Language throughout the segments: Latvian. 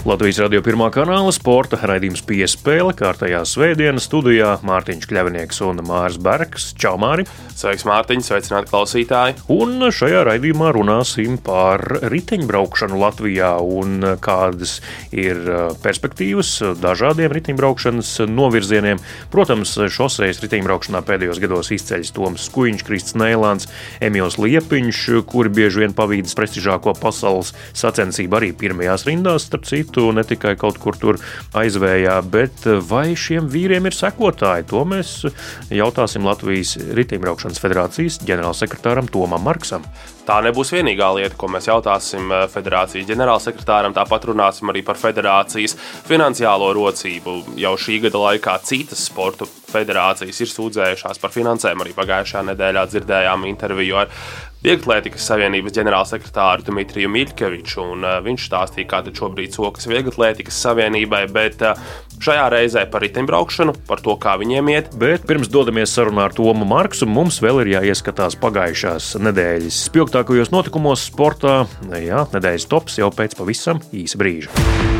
Latvijas radio pirmā kanāla sporta raidījums piespēle kārtējā svētdienas studijā Mārtiņš Kļavinieks un Mārs Bergs. Čau, Māri! Sveiks, Mārtiņ! Sveicināti klausītāji! Un šajā raidījumā runāsim par riteņbraukšanu Latvijā un kādas ir uh, perspektīvas dažādiem riteņbraukšanas novirzieniem. Protams, šoseis riteņbraukšanā pēdējos gados izceļas Toms Skuiņš, Krists Neilāns, Emīls Liepiņš, kuri bieži vien pavīdas prestižāko pasaules sacensību arī pirmajās rindās, starp citu citu, ne tikai kaut kur tur aizvējā, bet vai šiem vīriem ir sekotāji? To mēs jautāsim Latvijas Riteņbraukšanas federācijas ģenerālsekretāram Tomam Marksam. Tā nebūs vienīgā lieta, ko mēs jautāsim eh, federācijas ģenerālsekretāram. Tāpat runāsim arī par federācijas finansiālo rocību. Jau šī gada laikā citas sporta federācijas ir sūdzējušās par finansēm. Arī pagājušajā nedēļā dzirdējām interviju ar Vieglatlētikas Savienības ģenerālsekretāru Dimitriju Miļkeviču. Uh, viņš stāstīja, kāda šobrīd sokas Vieglatlētikas Savienībai, bet uh, šajā reizē par riteņbraukšanu, par to, kā viņiem iet. Bet pirms dodamies sarunā ar Tomu Marksu, mums vēl ir jāieskatās pagājušās nedēļas spilgtākajos notikumos sportā. Jā, nedēļas tops jau pēc pavisam īsa brīža.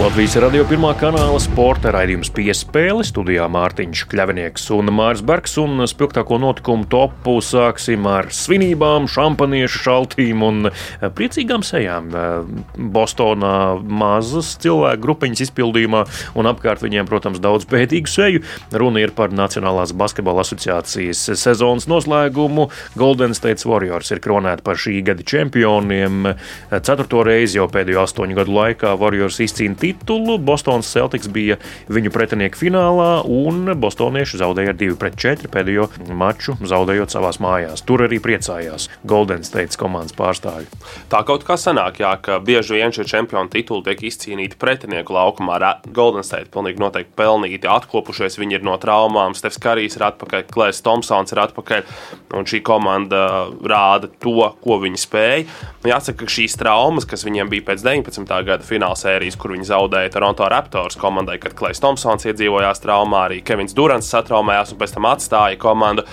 Latvijas radio pirmā kanāla sporta raidījums piespēle studijā Mārtiņš Kļavinieks un Mārs Bergs. Un spilgtāko notikumu topu sāksim ar svinībām, šampaniešu šaltīm un priecīgām sejām. Bostonā mazas cilvēku grupiņas izpildījumā un apkārt viņiem, protams, daudz pētīgu seju. Runa ir par Nacionālās basketbola asociācijas sezonas noslēgumu. Golden State Warriors ir kronēti par šī gada čempioniem. Ceturto reizi jau pēdējo astoņu gadu laikā Warriors izcīnīja titulu. Bostonas Celtics bija viņu pretinieku finālā, un bostonieši zaudēja ar 2-4 pēdējo maču, zaudējot savās mājās. Tur arī priecājās Golden State komandas pārstāvji. Tā kaut kā sanāk, jā, ka bieži vien šie čempionu tituli tiek izcīnīti pretinieku laukumā. Golden State pilnīgi noteikti pelnīti, atkopušies viņi ir no traumām. Stefs Karijs ir atpakaļ, Klais Thompsons ir atpakaļ, un šī komanda rāda to, ko viņi spēja. Jāsaka, ka šīs traumas, kas viņiem bija pēc 19. gada fināla sērijas, kur viņi zaudēja, zaudēja Toronto Raptors komandai, kad Klais Thompsons iedzīvojās traumā, arī Kevins Durants satraumējās un pēc tam atstāja komandu.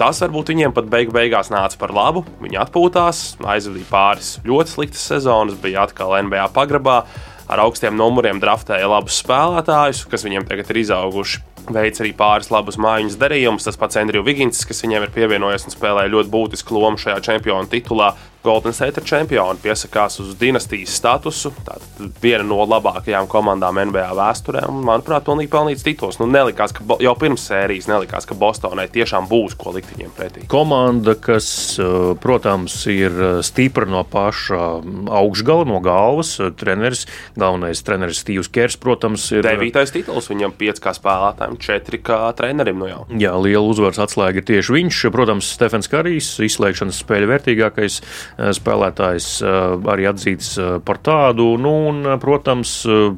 Tas varbūt viņiem pat beigu beigās nāca par labu. Viņi atpūtās, aizvadīja pāris ļoti sliktas sezonas, bija atkal NBA pagrabā, ar augstiem numuriem draftēja labus spēlētājus, kas viņiem tagad ir izauguši. Veids arī pāris labus mājiņas darījumus. Tas pats Andrija Vigins, kas viņiem ir pievienojies un spēlēja ļoti būtisku lomu šajā čempionu titulā. Golden State čempioni piesakās uz dinastijas statusu. Tā ir viena no labākajām komandām NBA vēsturē. Un, manuprāt, pilnīgi pelnīts tituls. Nu, nelikās, ka jau pirms sērijas nelikās, ka Bostonai tiešām būs ko likt viņiem pretī. Komanda, kas, eh, protams, ir eh, stipra no paša augšgala, no galvas. Treneris, galvenais treneris Steve's Kers, protams, ir. Devītais tituls viņam pieci kā spēlētājiem, četri kā trenerim. Nu jau. Jā, liela uzvaras atslēga ir tieši viņš. Protams, Stefans Karijs, izslēgšanas spēļu vērtīgākais Eh, spēlētājs eh, arī atzīts eh, par tādu. Nu, un, protams,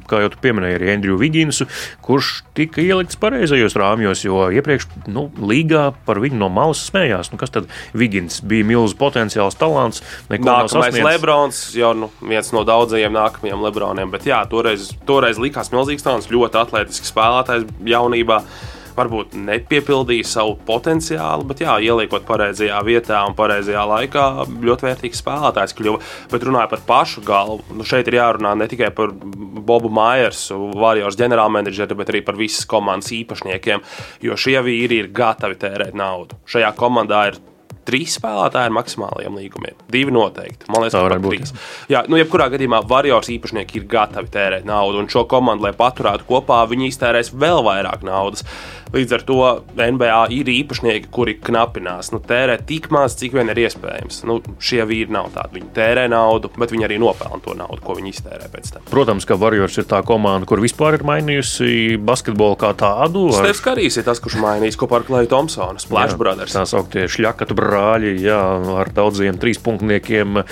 kā jau tu pieminēji, arī Andriju Viginsu, kurš tika ielikts pareizajos rāmjos, jo iepriekš nu, līgā par viņu no malas smējās. Nu, kas tad Vigins bija milzīgs potenciāls talants? Nākamais Lebrons, jau nu, viens no daudzajiem nākamajiem Lebroniem, bet jā, toreiz, toreiz likās milzīgs talants, ļoti atletisks spēlētājs jaunībā varbūt nepiepildīja savu potenciālu, bet jā, ieliekot pareizajā vietā un pareizajā laikā, ļoti vērtīgs spēlētājs kļuva. Bet runājot par pašu galvu, nu šeit ir jārunā ne tikai par Bobu Maiersu, Vārjos ģenerālmenedžeri, bet arī par visas komandas īpašniekiem, jo šie vīri ir gatavi tērēt naudu. Šajā komandā ir trīs spēlētāji ar maksimāliem līgumiem. Divi noteikti. Man liekas, ir trīs. Jā, nu, jebkurā gadījumā Varjors īpašnieki ir gatavi tērēt naudu, un šo komandu, lai paturētu kopā, viņi iztērēs vēl vairāk naudas. Līdz ar to NBA ir īpašnieki, kuri knapinās, nu, tērē tik maz, cik vien ir iespējams. Nu, šie vīri nav tādi. Viņi tērē naudu, bet viņi arī nopelna to naudu, ko viņi iztērē pēc tam. Protams, ka Warriors ir tā komanda, kur vispār ir mainījusi basketbolu kā tādu. Ar... Stefs Karijs ir tas, kurš mainījis kopā ar Klaju Thompsonu, Splash jā, Brothers. Tā sauktie šļakatu brāļi, jā, ar daudziem trīspunktniekiem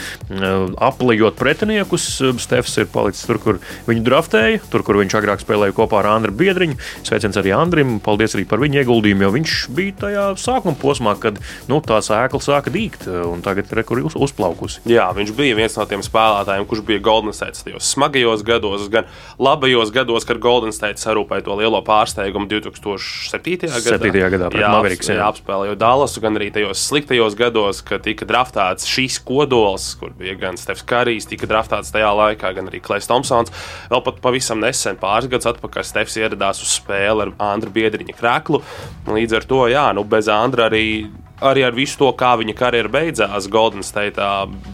aplējot pretiniekus. Stefs ir palicis tur, kur viņu draftēja, tur, kur viņš agrāk spēlēja kopā ar Andru Biedriņu. Sveiciens arī Andrim! Paldies! Paldies arī par viņa ieguldījumu, jo viņš bija tajā sākuma posmā, kad nu, tā sēkla sāka dīgt un tagad ir uz, uzplaukusi. Jā, viņš bija viens no tiem spēlētājiem, kurš bija Golden State tajos smagajos gados, gan labajos gados, kad Golden State sarūpēja to lielo pārsteigumu 2007. gadā. 7. gadā pret Mavericks. Jā, apspēlēja Dallasu, gan arī tajos sliktajos gados, kad tika draftēts šīs kodols, kur bija gan Stefs Karijs, tika draftēts tajā laikā, gan arī Klais Thompsons. Vēl pat pavisam nesen, pāris gadus atpakaļ, Stefs ieradās uz spēli ar Andru Biedriņa kreklu. Līdz ar to, jā, nu, bez Andra arī, arī ar visu to, kā viņa karjera beidzās Golden State,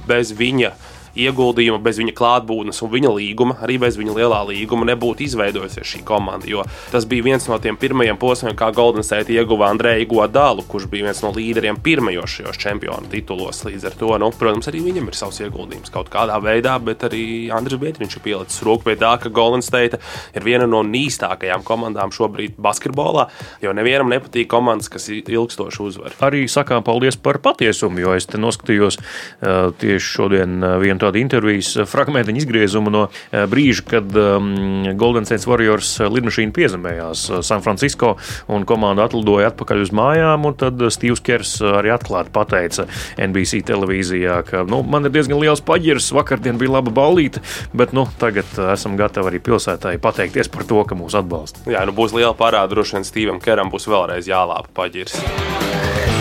bez viņa ieguldījuma, bez viņa klātbūtnes un viņa līguma, arī bez viņa lielā līguma, nebūtu izveidojusies šī komanda. Jo tas bija viens no tiem pirmajiem posmiem, kā Golden State ieguva Andreju Godalu, kurš bija viens no līderiem pirmajos šajos čempionu titulos. Līdz ar to, nu, protams, arī viņam ir savs ieguldījums kaut kādā veidā, bet arī Andris Bietriņš ir pielicis roku pie tā, ka Golden State ir viena no nīstākajām komandām šobrīd basketbolā, jo nevienam nepatīk komandas, kas ilgstoši uzvar. Arī sakām paldies par patiesumu, jo es te noskatījos uh, tieši šodien uh, vienu tādu intervijas fragmentiņu izgriezumu no eh, brīža, kad um, Golden State Warriors eh, lidmašīna piezemējās eh, San Francisco un komanda atlidoja atpakaļ uz mājām. Tad Steve's Kers arī atklāti pateica NBC televīzijā, ka nu, man ir diezgan liels paģirs, vakardien bija laba ballīte, bet nu, tagad esam gatavi arī pilsētai pateikties par to, ka mūs atbalsta. Jā, nu būs liela parāda, droši vien Steve'am Keram būs vēlreiz jālāpa paģirs.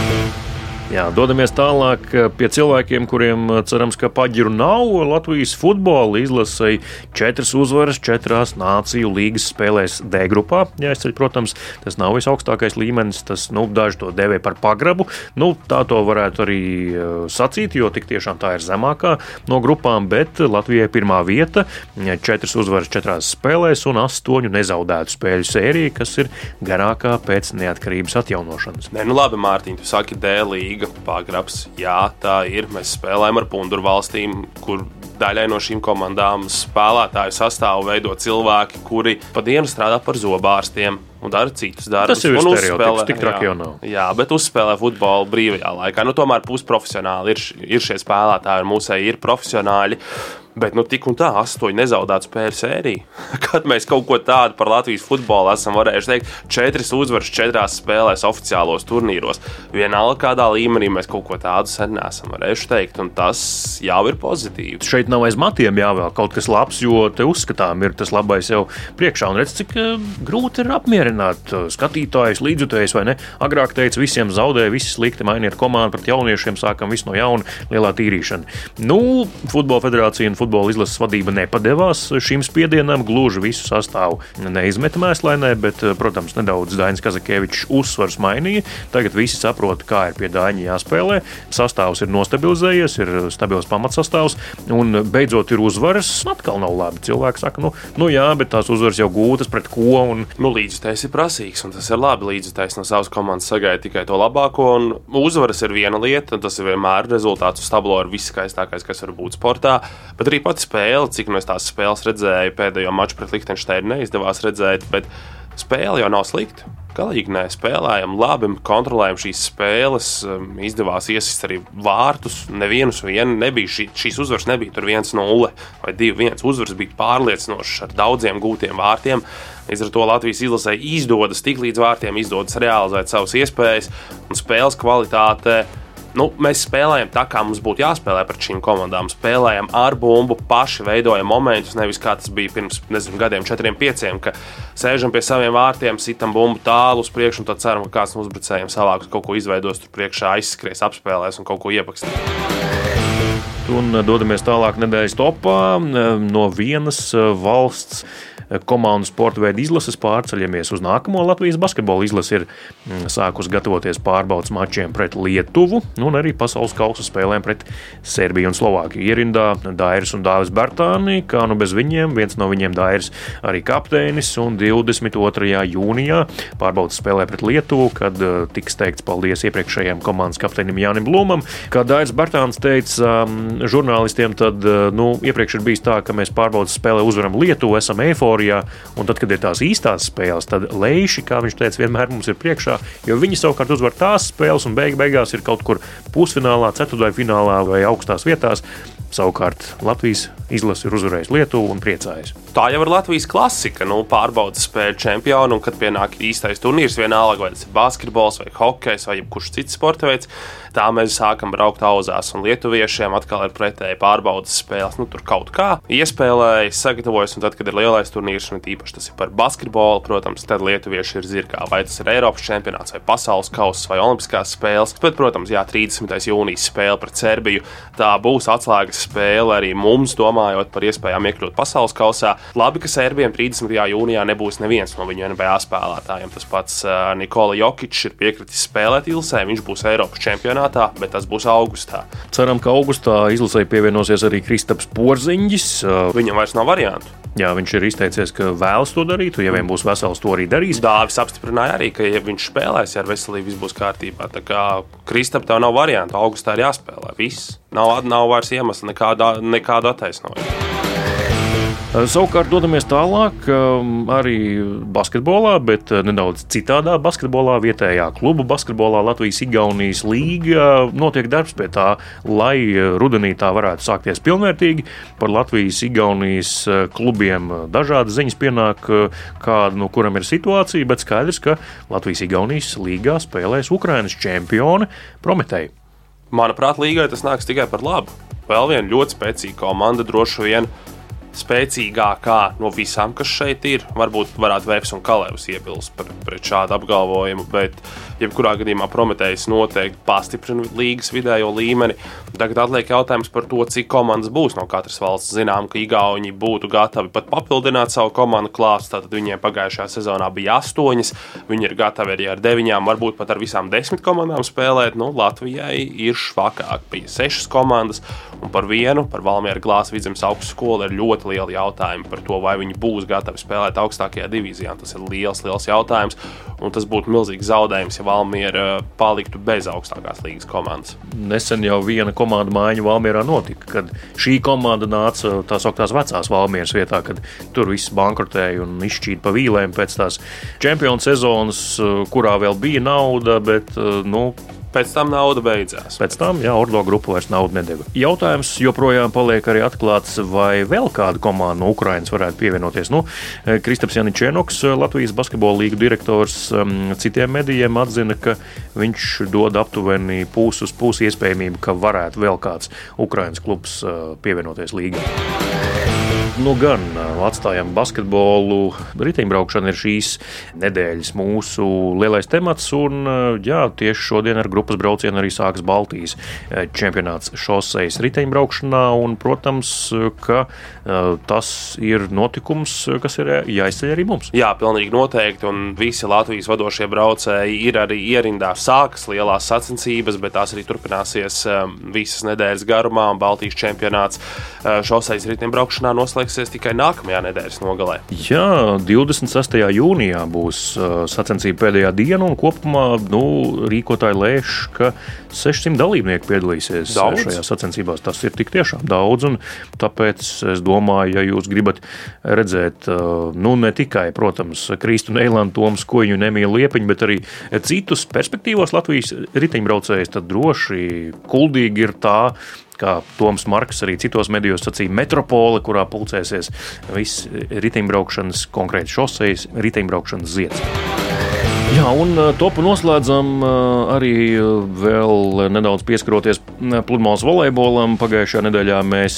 Jā, dodamies tālāk eh, pie cilvēkiem, kuriem eh, cerams, ka paģiru nav. Latvijas futbola izlasīja četras uzvaras, četrās nāciju līgas spēlēs D grupā. Jāizceļ, protams, tas nav visaugstākais līmenis, tas nu, daži to dēvē par pagrabu. Nu, tā to varētu arī eh, sacīt, jo tik tiešām tā ir zemākā no grupām, bet Latvijai pirmā vieta - četras uzvaras četrās spēlēs un astoņu nezaudētu spēļu sērija, kas ir garākā pēc neatkarības atjaunošanas. Nē, nu labi, Mārtiņ, tu saki D līga līga, pagrabs. Jā, tā ir. Mēs spēlējam ar punduru valstīm, kur daļai no šīm komandām spēlētāju sastāvu veido cilvēki, kuri pa dienu strādā par zobārstiem un dara citus darbus. Tas ir uzspēlē, tik traki jau nav. Jā, bet uzspēlē futbolu brīvajā laikā. Nu, tomēr pusprofesionāli ir, ir šie spēlētāji, un mūsēji ir profesionāļi. Bet nu, tik un tā, astoņi nezaudēta spēļu sērija. Kad mēs kaut ko tādu par Latvijas futbolu esam varējuši teikt, četras uzvaras četrās spēlēs, oficiālos turnīros. Vienalga, kādā līmenī mēs kaut ko tādu sen neesam varējuši teikt, un tas jau ir pozitīvi. Šeit nav aiz matiem jāvēl kaut kas labs, jo te uzskatām, ir tas labais jau priekšā. Un redz, cik uh, grūti ir apmierināt uh, skatītājus, līdzjutējus, vai ne? Agrāk teica, visiem zaudēja, visi slikti, mainiet komandu pret jauniešiem, sākam visu no jauna, lielā tīrīšana. Nu, Futbola federācija un futbola izlases vadība nepadevās šim spiedienam, gluži visu sastāvu neizmeta mēslainē, bet, protams, nedaudz Dainis Kazakēvičs uzsvars mainīja. Tagad visi saprot, kā ir pie Dāņa jāspēlē. Sastāvs ir nostabilizējies, ir stabils pamatsastāvs, un beidzot ir uzvaras. Atkal nav labi. Cilvēki saka, nu, nu jā, bet tās uzvaras jau gūtas pret ko. Un... Nu, līdztais ir prasīgs, un tas ir labi. Līdztais no savas komandas sagaida tikai to labāko, un uzvaras ir viena lieta, un tas ir vienmēr rezultāts uz tablo ir viskaistākais, kas var būt sportā. Bet arī pati spēle, cik es tās spēles redzēju, pēdējo maču pret Liechtensteinu neizdevās redzēt, bet spēle jau nav slikta. Galīgi nē, spēlējam labi, kontrolējam šīs spēles, um, izdevās iesist arī vārtus. Nevienus vien nebija šī, šīs uzvaras, nebija tur 1-0 vai 2-1. Uzvaras bija pārliecinošas ar daudziem gūtiem vārtiem. Līdz ar to Latvijas izlasē izdodas tik līdz vārtiem, izdodas realizēt savas iespējas un spēles kvalitāte nu, mēs spēlējam tā, kā mums būtu jāspēlē pret šīm komandām. Spēlējam ar bumbu, paši veidojam momentus, nevis kā tas bija pirms nezinu, gadiem, četriem, pieciem, ka sēžam pie saviem vārtiem, sitam bumbu tālu uz priekšu un tad ceram, ka kāds no uzbrucējiem savāks kaut ko izveidos tur priekšā, aizskries, apspēlēs un kaut ko iepakstīs. Un dodamies tālāk nedēļas topā no vienas valsts komandu sporta veidu izlases pārceļamies uz nākamo Latvijas basketbola izlasi. Ir mm, sākus gatavoties pārbaudas mačiem pret Lietuvu un arī pasaules kausa spēlēm pret Serbiju un Slovākiju. Ierindā Dairis un Dāvis Bartāni, kā nu bez viņiem, viens no viņiem Dairis arī kapteinis un 22. jūnijā pārbaudas spēlē pret Lietuvu, kad tiks teikts paldies iepriekšējiem komandas kapteinim Jānim Blūmam. Kā Dairis Bartāns teica um, žurnālistiem, tad uh, nu, iepriekš ir bijis tā, ka mēs pārbaudas spēlē uzvaram Lietuvu, esam euforijā, un tad, kad ir tās īstās spēles, tad lejuši, kā viņš teica, vienmēr mums ir priekšā, jo viņi savukārt uzvar tās spēles un beig beigās ir kaut kur pusfinālā, ceturtajā finālā vai augstās vietās. Savukārt Latvijas izlase ir uzvarējusi Lietuvu un priecājas. Tā jau ir Latvijas klasika. Nu, pārbaudas spēļu čempionu, un kad pienāk īstais turnīrs, vienalga vai tas ir basketbols, vai hokejs, vai jebkurš cits sporta veids, tā mēs sākam braukt auzās. Un lietuviešiem atkal ir pretēji pārbaudas spēles. Nu, tur kaut kā iespēlējas, sagatavojas, un tad, kad ir lielais turnīrs, un īpaši tas ir par basketbolu, protams, tad lietuvieši ir zirgā. Vai tas ir Eiropas čempionāts, vai pasaules kausa, vai olimpiskās spēles. Bet, protams, jā, 30. jūnijas spēle pret Serbiju. Tā būs atslēgas spēle arī mums, domājot par iespējām iekļūt pasaules kausā. Labi, ka Serbijam 30. jūnijā nebūs neviens no viņu NBA spēlētājiem. Tas pats Nikola Jokic ir piekritis spēlēt Ilsē, viņš būs Eiropas čempionātā, bet tas būs augustā. Ceram, ka augustā izlasē pievienosies arī Kristaps Porziņģis. Viņam vairs nav variantu. Jā, viņš ir izteicies, ka vēlas to darīt. Ja vien būs vesels, to arī darīs. Dāvis apstiprināja arī, ka, ja viņš spēlēs, ja ar veselību viss būs kārtībā, tad Kristapam tev nav variantu. Augustā ir jāspēlē. Viss. Nav, nav vairs iemesla nekādu, nekādu attaisnojumu. Savukārt dodamies tālāk arī basketbolā, bet nedaudz citādā basketbolā, vietējā klubu basketbolā Latvijas-Igaunijas līga. Notiek darbs pie tā, lai rudenī tā varētu sākties pilnvērtīgi. Par Latvijas-Igaunijas klubiem dažādas ziņas pienāk, kāda no kurām ir situācija, bet skaidrs, ka Latvijas-Igaunijas līgā spēlēs Ukrainas čempioni Prometēji. Manuprāt, līgai tas nāks tikai par labu. Vēl viena ļoti spēcīga komanda droši vien spēcīgākā no visām, kas šeit ir. Varbūt varētu Vēps un Kalevs iebilst par, pret šādu apgalvojumu, bet jebkurā gadījumā Prometējs noteikti pastiprina līgas vidējo līmeni. Tagad atliek jautājums par to, cik komandas būs no katras valsts. Zinām, ka Igauni būtu gatavi pat papildināt savu komandu klāstu. Tātad viņiem pagājušajā sezonā bija astoņas, viņi ir gatavi arī ar deviņām, varbūt pat ar visām desmit komandām spēlēt. Nu, Latvijai ir švakāk, bija sešas komandas, un par vienu, par Valmieru Glāzes vidzemes augstskolu ir ļoti lieli jautājumi par to, vai viņi būs gatavi spēlēt augstākajā divīzijā. Tas ir liels, liels jautājums, un tas būtu milzīgs zaudējums, ja Valmiera paliktu bez augstākās līgas komandas. Nesen jau viena komanda maiņa Valmierā notika, kad šī komanda nāca tā sauktās vecās Valmieras vietā, kad tur viss bankrotēja un izšķīda pa vīlēm pēc tās čempionu sezonas, kurā vēl bija nauda, bet nu, Pēc tam nauda beidzās. Pēc tam, jā, Ordo grupa vairs naudu nedeva. Jautājums joprojām paliek arī atklāts, vai vēl kāda komanda no Ukrainas varētu pievienoties. Nu, Kristaps Janičēnoks, Latvijas basketbola līga direktors, citiem medijiem atzina, ka viņš dod aptuveni pusi uz pusi iespējamību, ka varētu vēl kāds Ukraiņas klubs pievienoties līgai. Nu, gan atstājam basketbolu. Riteņbraukšana ir šīs nedēļas mūsu lielais temats. Un, jā, tieši šodien ar grupas braucienu arī sāks Baltijas čempionāts šoseis riteņbraukšanā. Un, protams, ka tas ir notikums, kas ir jāizceļ arī mums. Jā, pilnīgi noteikti. Un visi Latvijas vadošie braucēji ir arī ierindā. Sākas lielās sacensības, bet tās arī turpināsies visas nedēļas garumā. Baltijas čempionāts šoseis riteņbraukšanā noslēgts noslēgsies tikai nākamajā nedēļas nogalē. Jā, 26. jūnijā būs uh, sacensība pēdējā diena, un kopumā nu, rīkotāji lēš, ka 600 dalībnieki piedalīsies daudz? šajā sacensībās. Tas ir tik tiešām daudz, un tāpēc es domāju, ja jūs gribat redzēt, uh, nu, ne tikai, protams, Kristu un Eilandu, Toms, Koņu un Emīlu Liepiņu, bet arī citus perspektīvos Latvijas riteņbraucējus, tad droši kuldīgi ir tā, kā Toms Marks arī citos medijos sacīja, metropole, kurā pulcēsies viss riteņbraukšanas, konkrēti šoseis, riteņbraukšanas zieds. Jā, un topu noslēdzam arī vēl nedaudz pieskaroties pludmales volejbolam. Pagājušajā nedēļā mēs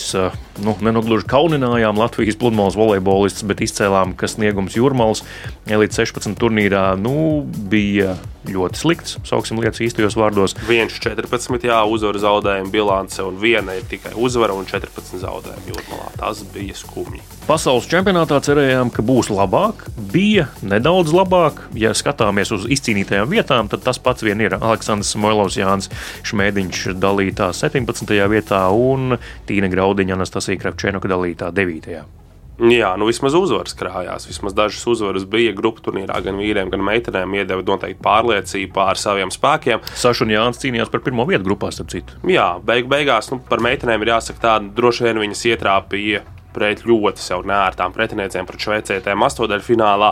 nu, nenogluži kauninājām Latvijas pludmales volejbolistus, bet izcēlām, ka sniegums Jūrmālas līdz 16 turnīrā nu, bija ļoti slikts, sauksim lietas īstajos vārdos. 1-14, jā, uzvaru zaudējumu bilance, un viena ir tikai uzvara un 14 zaudējumi jūrmalā. Tas bija skumji. Pasaules čempionātā cerējām, ka būs labāk, bija nedaudz labāk. Ja skatāmies uz izcīnītajām vietām, tad tas pats vien ir Aleksandrs Moilovs, Jānis Šmēdiņš dalītā 17. vietā un Tīna Graudiņa Anastasija Kravčēnoka dalītā 9. Jā, nu vismaz uzvaras krājās. Vismaz dažas uzvaras bija grupu turnīrā, gan vīriem, gan meitenēm. Iedeva noteikti pārliecību pār saviem spēkiem. Saša un Jānis cīnījās par pirmo vietu grupā, starp citu. Jā, beig beigās nu, par meitenēm ir jāsaka tā, droši vien viņas ietrāpīja pret ļoti sev nērtām pretiniecēm, pret šveicietēm astotdaļfinālā.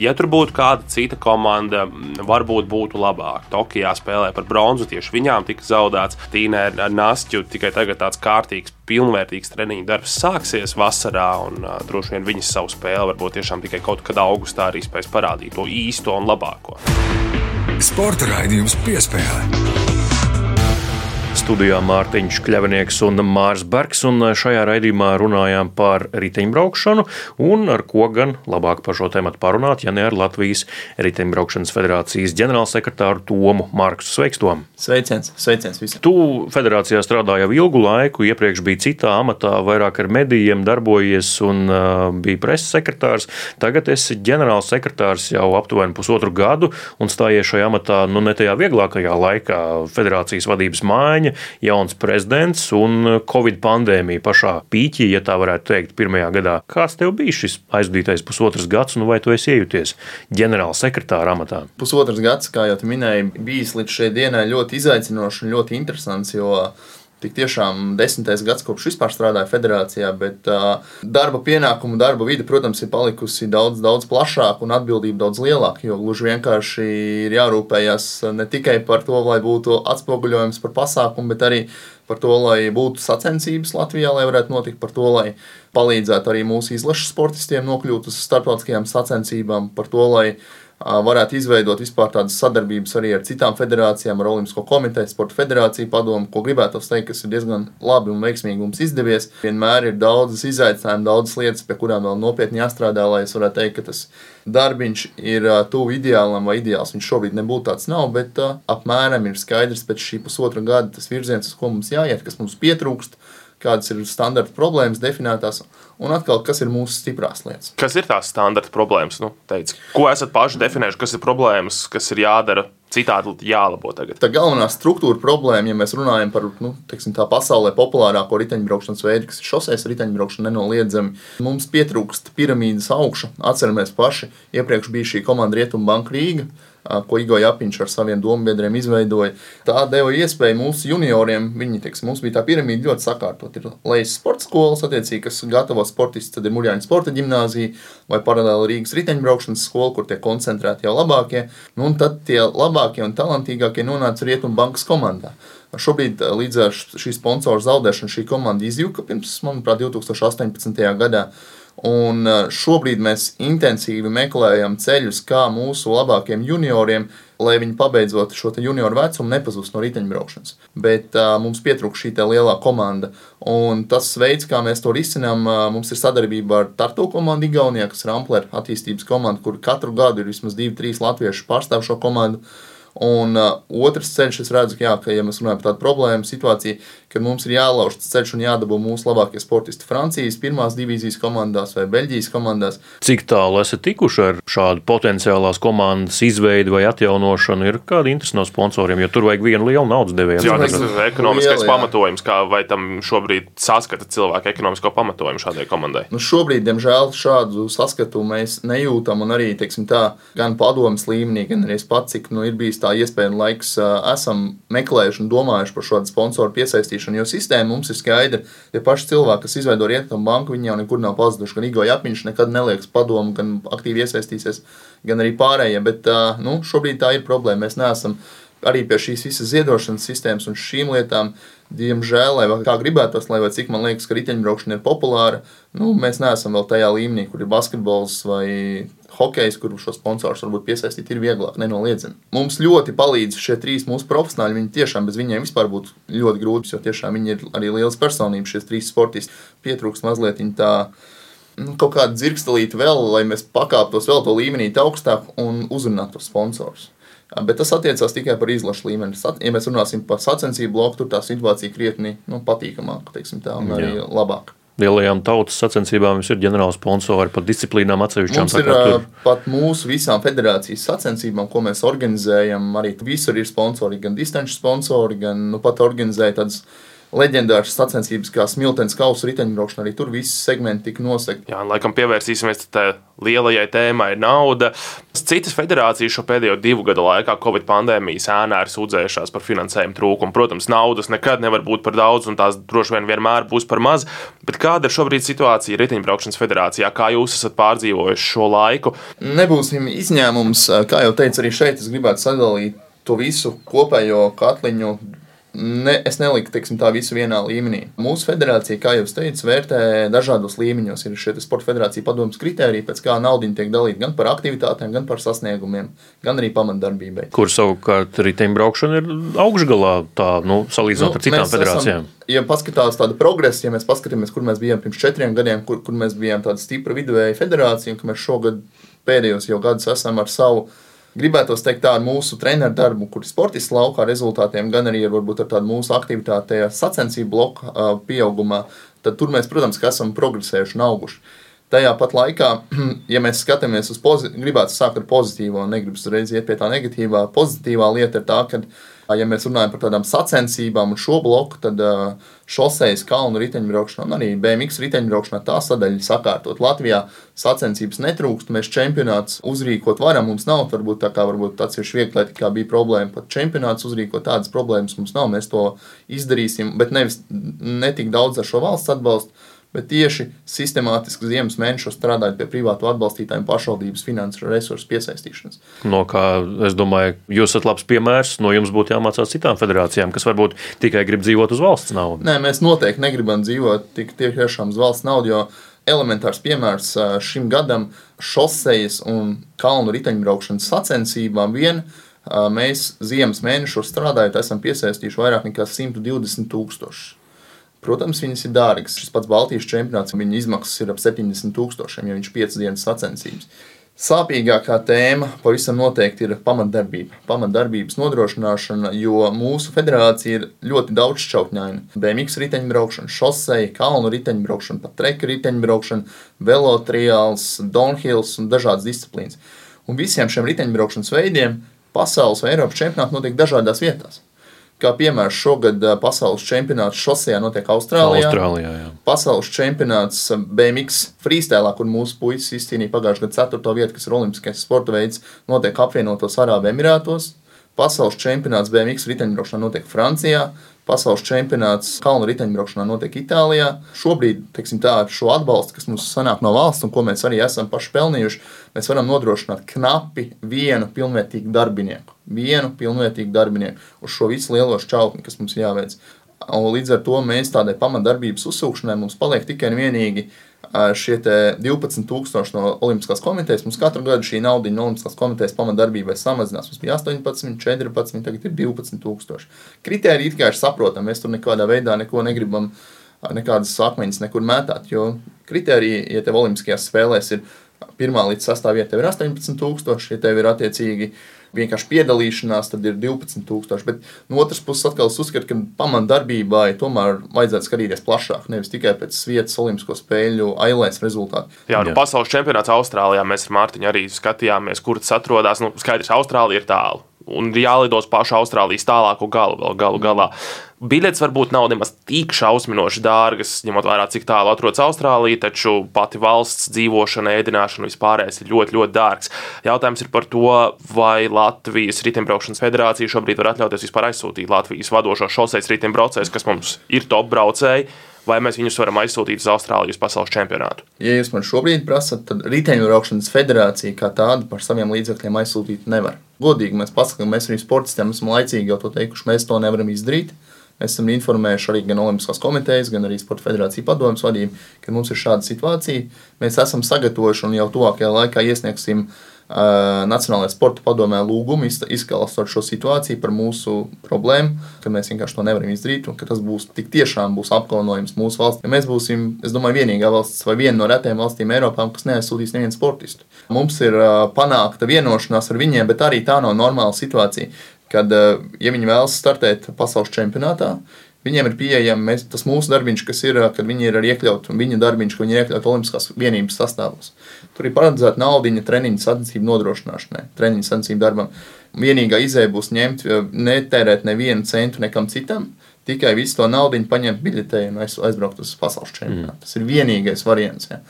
Ja tur būtu kāda cita komanda, varbūt būtu labāk. Tokijā spēlē par bronzu, tieši viņām tika zaudēts. Tīnē ar Nāstu tikai tagad tāds kārtīgs, pilnvērtīgs treniņu darbs sāksies vasarā, un uh, droši vien viņas savu spēli varbūt tiešām tikai kaut kad augustā arī spēs parādīt to īsto un labāko. Sporta raidījums piespēlē. Studijā Mārtiņš Kļavinieks un Mārs Bergs, un šajā raidījumā runājām par riteņbraukšanu, un ar ko gan labāk par šo tēmu parunāt, ja ne ar Latvijas Riteņbraukšanas federācijas ģenerālsekretāru Tomu Marksu. Sveiks, Tom! Sveiciens, sveiciens visiem! Tu federācijā strādāji jau ilgu laiku, iepriekš biji citā amatā, vairāk ar medijiem darbojies un uh, bija preses sekretārs. Tagad esi ģenerālsekretārs jau aptuveni pusotru gadu un stājies šajā amatā nu, ne tajā vieglākajā laikā - federācijas vadības maiņa jauns prezidents un Covid pandēmija pašā pīķī, ja tā varētu teikt, pirmajā gadā. Kāds tev bija šis aizvadītais pusotrs gads, un vai tu esi iejuties ģenerāla sekretāra amatā? Pusotrs gads, kā jau minēji, bijis līdz šai dienai ļoti izaicinošs un ļoti interesants. Tik tiešām desmitais gads, kopš vispār strādāju federācijā, bet uh, darba pienākumu, darba vide, protams, ir palikusi daudz, daudz plašāka un atbildība daudz lielāka. Jo gluži vienkārši ir jārūpējas ne tikai par to, lai būtu atspoguļojums par pasākumu, bet arī par to, lai būtu sacensības Latvijā, lai varētu notikt, par to, lai palīdzētu arī mūsu izlašu sportistiem nokļūt uz starptautiskajām sacensībām, par to, lai varētu izveidot vispār tādas sadarbības arī ar citām federācijām, ar Olimpisko komiteju, Sporta federāciju padomu, ko gribētu teikt, kas ir diezgan labi un veiksmīgi mums izdevies. Vienmēr ir daudzas izaicinājumas, daudzas lietas, pie kurām vēl nopietni jāstrādā, lai es varētu teikt, ka tas darbiņš ir tuvu ideālam vai ideāls. Viņš šobrīd nebūtu tāds nav, bet apmēram ir skaidrs pēc šī pusotra gada tas virziens, uz ko mums jāiet, kas mums pietrūkst kādas ir standarta problēmas definētās, un atkal, kas ir mūsu stiprās lietas. Kas ir tās standarta problēmas? Nu, teic, ko esat paši definējuši, kas ir problēmas, kas ir jādara? Citādi jālabo tagad. Tā galvenā struktūra problēma, ja mēs runājam par nu, teiksim, tā pasaulē populārāko riteņbraukšanas veidu, kas ir šoseis riteņbraukšana, nenoliedzami. Mums pietrūkst piramīdas augša. Atceramies paši, iepriekš bija šī komanda Rietumbanka Rīga ko Igo Japiņš ar saviem dombiedriem izveidoja. Tā deva iespēju mūsu junioriem, viņi, teiks, mums bija tā piramīda ļoti sakārtot. Ir lejas sporta skolas, attiecīgi, kas gatavo sportistus, tad ir Muļāņa sporta ģimnāzija vai paralēli Rīgas riteņbraukšanas skola, kur tiek koncentrēti jau labākie. Nu, un tad tie labākie un talantīgākie nonāca Rietumbankas komandā. Šobrīd līdz ar šī sponsora zaudēšanu šī komanda izjuka pirms, manuprāt, 2018. gadā. Un eh, šobrīd mēs intensīvi meklējam ceļus, kā mūsu labākiem junioriem, lai viņi pabeidzot šo junioru vecumu, nepazust no riteņbraukšanas. Bet uh, mums pietrūkst šī lielā komanda. Un tas veids, kā mēs to risinām, uh, mums ir sadarbība ar Tartu komandu Igaunijā, kas ir Amplera attīstības komanda, kur katru gadu ir vismaz divi, trīs latvieši pārstāv šo komandu. Un uh, otrs ceļš, es redzu, ka, jā, ka ja mēs runājam par tādu problēmu situāciju, ka mums ir jālauž tas ceļš un jādabū mūsu labākie sportisti Francijas pirmās divīzijas komandās vai Beļģijas komandās. Cik tālu esat tikuši ar šādu potenciālās komandas izveidi vai atjaunošanu? Ir kādi interesi no sponsoriem, jo tur vajag vienu lielu naudas devēju. Jā, tas ir ekonomiskais liela, pamatojums, kā vai tam šobrīd saskata cilvēku ekonomisko pamatojumu šādai komandai? Nu, šobrīd, diemžēl, šādu saskatu mēs nejūtam un arī, teiksim tā, gan padomas līmenī, gan arī es pats, cik nu, ir bijis tā iespēja un laiks esam meklējuši un domājuši par šādu sponsoru piesaistīšanu. Jo sistēma mums ir skaidra. Tie paši cilvēki, kas izveido rietumu banku, viņi jau nekur nav pazuduši. Gan Igo Japņš nekad neliekas padomu, gan aktīvi iesaistīsies, gan arī pārējie. Bet nu, šobrīd tā ir problēma. Mēs neesam arī pie šīs visas ziedošanas sistēmas un šīm lietām, diemžēl, lai kā gribētos, lai cik man liekas, ka riteņbraukšana ir populāra, nu, mēs neesam vēl tajā līmenī, kur ir basketbols vai hokejs, kur šo sponsorus varbūt piesaistīt, ir vieglāk, nenoliedzami. Mums ļoti palīdz šie trīs mūsu profesionāļi. Viņi tiešām bez viņiem vispār būtu ļoti grūti, jo tiešām viņi ir arī liels personības, šie trīs sportisti. Pietrūks mazliet tā. Nu, kaut kāda dzirkstelīte vēl, lai mēs pakāptos vēl to līmenī augstāk un uzrunātu sponsorus. Bet tas attiecās tikai par izlašu līmeni. Ja mēs runāsim par sacensību bloku, tur tā situācija krietni nu, patīkamāka, teiksim tā, un arī Jā. labāka lielajām tautas sacensībām ir ģenerāla sponsori par disciplīnām atsevišķām. Mums ir tur... pat mūsu visām federācijas sacensībām, ko mēs organizējam. Arī visur ir sponsori, gan distanču sponsori, gan nu, pat organizēja tādas leģendāras sacensības, kā smiltens kausa riteņbraukšana. Arī tur visi segmenti tika nosekti. Jā, laikam pievērsīsimies tai lielajai tēmai - nauda. Citas federācijas šo pēdējo divu gadu laikā Covid pandēmijas ēnā ir sūdzējušās par finansējumu trūkumu. Protams, naudas nekad nevar būt par daudz, un tās droši vien vienmēr būs par maz. Bet kāda ir šobrīd situācija riteņbraukšanas federācijā? Kā jūs esat pārdzīvojuši šo laiku? Nebūsim izņēmums. Kā jau teicu, arī šeit es gribētu sadalīt to visu kopējo katliņu ne, es neliku teiksim, tā visu vienā līmenī. Mūsu federācija, kā jau teicu, vērtē dažādos līmeņos. Ir šie sporta federācija padomus kritēriji, pēc kā nauda tiek dalīta gan par aktivitātēm, gan par sasniegumiem, gan arī pamatdarbībai. Kur savukārt riteņbraukšana ir augšgalā, tā, nu, salīdzinot nu, ar citām federācijām. Esam, ja paskatās tādu progresu, ja mēs paskatāmies, kur mēs bijām pirms četriem gadiem, kur, kur mēs bijām tāda stipra viduvēja federācija, un ka mēs šogad pēdējos jau gadus esam ar savu gribētos teikt, tā ar mūsu treneru darbu, kur ir sportists laukā rezultātiem, gan arī varbūt ar tādu mūsu aktivitāti sacensību bloku pieaugumā, tad tur mēs, protams, esam progresējuši un auguši. Tajā pat laikā, ja mēs skatāmies uz pozitīvu, gribētu sākt ar pozitīvo, negribas uzreiz iet pie tā negatīvā. Pozitīvā lieta ir tā, ka Ja mēs runājam par tādām sacensībām un šo bloku, tad šoseis, kalnu riteņbraukšana un arī BMX riteņbraukšana tā sadaļa sakārtot. Latvijā sacensības netrūkst, mēs čempionāts uzrīkot varam. Mums nav varbūt tā kā varbūt tāds ir viegli, kā bija problēma. Pat čempionāts uzrīkot tādas problēmas mums nav. Mēs to izdarīsim, bet nevis netik daudz ar šo valsts atbalstu bet tieši sistemātiski ziemas mēnešos strādājot pie privātu atbalstītājiem pašvaldības finansu resursu piesaistīšanas. No kā es domāju, jūs esat labs piemērs, no jums būtu jāmācās citām federācijām, kas varbūt tikai grib dzīvot uz valsts naudu. Nē, mēs noteikti negribam dzīvot tik tiešām uz valsts naudu, jo elementārs piemērs šim gadam šosejas un kalnu riteņbraukšanas sacensībām vien mēs ziemas mēnešos strādājot, esam piesaistījuši vairāk nekā 120 tūkstošus. Protams, viņas ir dārgas. Šis pats Baltijas čempionāts, viņa izmaksas ir ap 70 tūkstošiem, ja viņš ir 5 dienas sacensības. Sāpīgākā tēma pavisam noteikti ir pamatdarbība, pamatdarbības nodrošināšana, jo mūsu federācija ir ļoti daudzšķautņaina. BMX riteņbraukšana, šoseja, kalnu riteņbraukšana, pat treka riteņbraukšana, velotriāls, downhills un dažādas disciplīnas. Un visiem šiem riteņbraukšanas veidiem pasaules vai Eiropas čempionāti notiek dažādās vietās. Kā piemērs, šogad pasaules čempionāts šosejā notiek Austrālijā. Austrālijā jā. pasaules čempionāts BMX freestēlā, kur mūsu puisis izcīnīja pagājušā gada 4. vietu, kas ir olimpiskais sporta veids, notiek apvienotos Arābu Emirātos. Pasaules čempionāts BMX riteņbraukšanā notiek Francijā. Pasaules čempionāts kalnu riteņbraukšanā notiek Itālijā. Šobrīd, teiksim, tā, ar šo atbalstu, kas mums sanāk no valsts un ko mēs arī esam paši pelnījuši, mēs varam nodrošināt knapi vienu pilnvērtīgu darbinieku. Vienu pilnvērtīgu darbinieku uz šo visu lielo šķautni, kas mums jāveic. Un līdz ar to mēs tādai pamatdarbības uzsūkšanai mums paliek tikai un vienīgi šie 12,000 no Olimpiskās komitejas. Mums katru gadu šī nauda no Olimpiskās komitejas pamatdarbībai samazinās. Mums bija 18, 14, tagad ir 12,000. Kritēriji it kā ir saprotami, mēs tur nekādā veidā neko negribam, nekādas akmeņas nekur mētāt, jo kritēriji, ja tev Olimpiskajās spēlēs ir pirmā līdz sastāvā vieta, tev ir 18,000, ja tev ir attiecīgi vienkārši piedalīšanās, tad ir 12,000. Bet no otras puses, atkal es uzskatu, ka pamatdarbībai tomēr vajadzētu skatīties plašāk, nevis tikai pēc vietas Olimpisko spēļu ailēs rezultātu. Jā, nu, Jā. pasaules čempionāts Austrālijā mēs ar Mārtiņu arī skatījāmies, kur tas atrodas. Nu, skaidrs, Austrālija ir tālu un jālidos pašu Austrālijas tālāko galu, vēl galu galā. Biļetes varbūt nav nemaz tik šausminoši dārgas, ņemot vērā, cik tālu atrodas Austrālija, taču pati valsts dzīvošana, ēdināšana vispārējais ir ļoti, ļoti dārgs. Jautājums ir par to, vai Latvijas riteņbraukšanas federācija šobrīd var atļauties vispār aizsūtīt Latvijas vadošo šoseis riteņbraucējus, kas mums ir top braucēji vai mēs viņus varam aizsūtīt uz Austrālijas pasaules čempionātu. Ja jūs man šobrīd prasat, tad riteņbraukšanas federācija kā tāda par saviem līdzekļiem aizsūtīt nevar. Godīgi mēs pasakām, mēs arī sportistiem esam laicīgi jau to teikuši, mēs to nevaram izdarīt. Mēs esam informējuši arī gan Olimpiskās komitejas, gan arī Sporta federācijas padomjas vadību, ka mums ir šāda situācija. Mēs esam sagatavojuši un jau tuvākajā laikā iesniegsim uh, Nacionālajā sporta padomē lūgumu izskaidrot šo situāciju par mūsu problēmu, ka mēs vienkārši to nevaram izdarīt un ka tas būs tik tiešām būs apkaunojums mūsu valsts. Ja mēs būsim, es domāju, vienīgā valsts vai viena no retajām valstīm Eiropā, kas neaizsūtīs nevienu sportistu. Mums ir panākta vienošanās ar viņiem, bet arī tā nav normāla situācija. Kad, ja viņi vēlas startēt pasaules čempionātā, Viņiem ir pieejama tas mūsu darbiņš, kas ir, kad viņi ir iekļauti, un viņa darbiņš, ka viņi ir iekļauti Olimpiskās vienības sastāvos. Tur ir paredzēta naudiņa treniņu sacensību nodrošināšanai, treniņu sacensību darbam. Vienīgā izēja būs ņemt, netērēt nevienu centu nekam citam, tikai visu to naudu paņemt biļetē un aiz, aizbraukt uz pasaules čempionātu. Mm. Tas ir vienīgais variants. Ja.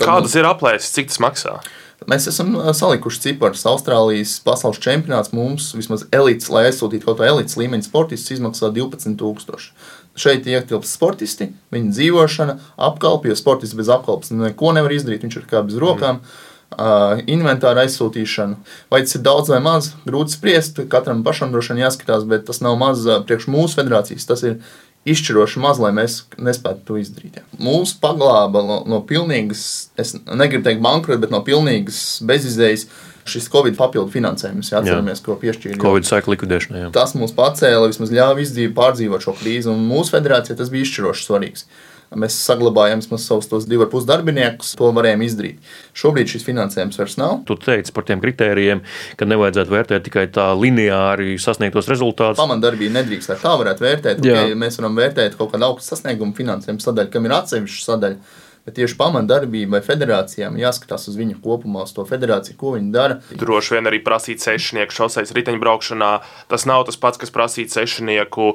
Kādas ir aplēses, cik tas maksā? Mēs esam salikuši ciparus. Austrālijas pasaules čempionāts mums vismaz elites, lai aizsūtītu kaut ko elites līmeņa sportistus, izmaksā 12,000. Šeit ietilpst sportisti, viņa dzīvošana, apkalpe, jo sportists bez apkalpes neko nevar izdarīt. Viņš ir kā bez rokām. Mm. Uh, inventāra aizsūtīšana. Vai tas ir daudz vai maz, grūti spriest. Katram pašam droši vien jāskatās, bet tas nav maz priekš mūsu federācijas. Tas ir izšķiroši maz, lai mēs nespētu to izdarīt. Ja. Mūsu paglāba no, no pilnīgas, es negribu teikt bankrota, bet no pilnīgas bezizējas. Šis Covid papildu finansējums, ja atceramies, ko piešķīra. Covid sēklu likvidēšanai. Tas mums pacēla, vismaz ļāva izdzīvot, pārdzīvot šo krīzi, un mūsu federācijai tas bija izšķiroši svarīgs. Mēs saglabājām savus tos divus ar pus darbiniekus, to varējām izdarīt. Šobrīd šis finansējums vairs nav. Tu teici par tiem kritērijiem, ka nevajadzētu vērtēt tikai tā lineāri sasniegtos rezultātus. Pamatdarbība nedrīkst tā varētu vērtēt. Okay, mēs varam vērtēt kaut kādu augstu sasniegumu finansējumu sadaļu, kam ir atsevišķa sadaļa. Bet tieši pamatdarbībai federācijām jāskatās uz viņu kopumā, uz to federāciju, ko viņi dara. Droši vien arī prasīt sešnieku šoseis riteņbraukšanā. Tas nav tas pats, kas prasīt sešnieku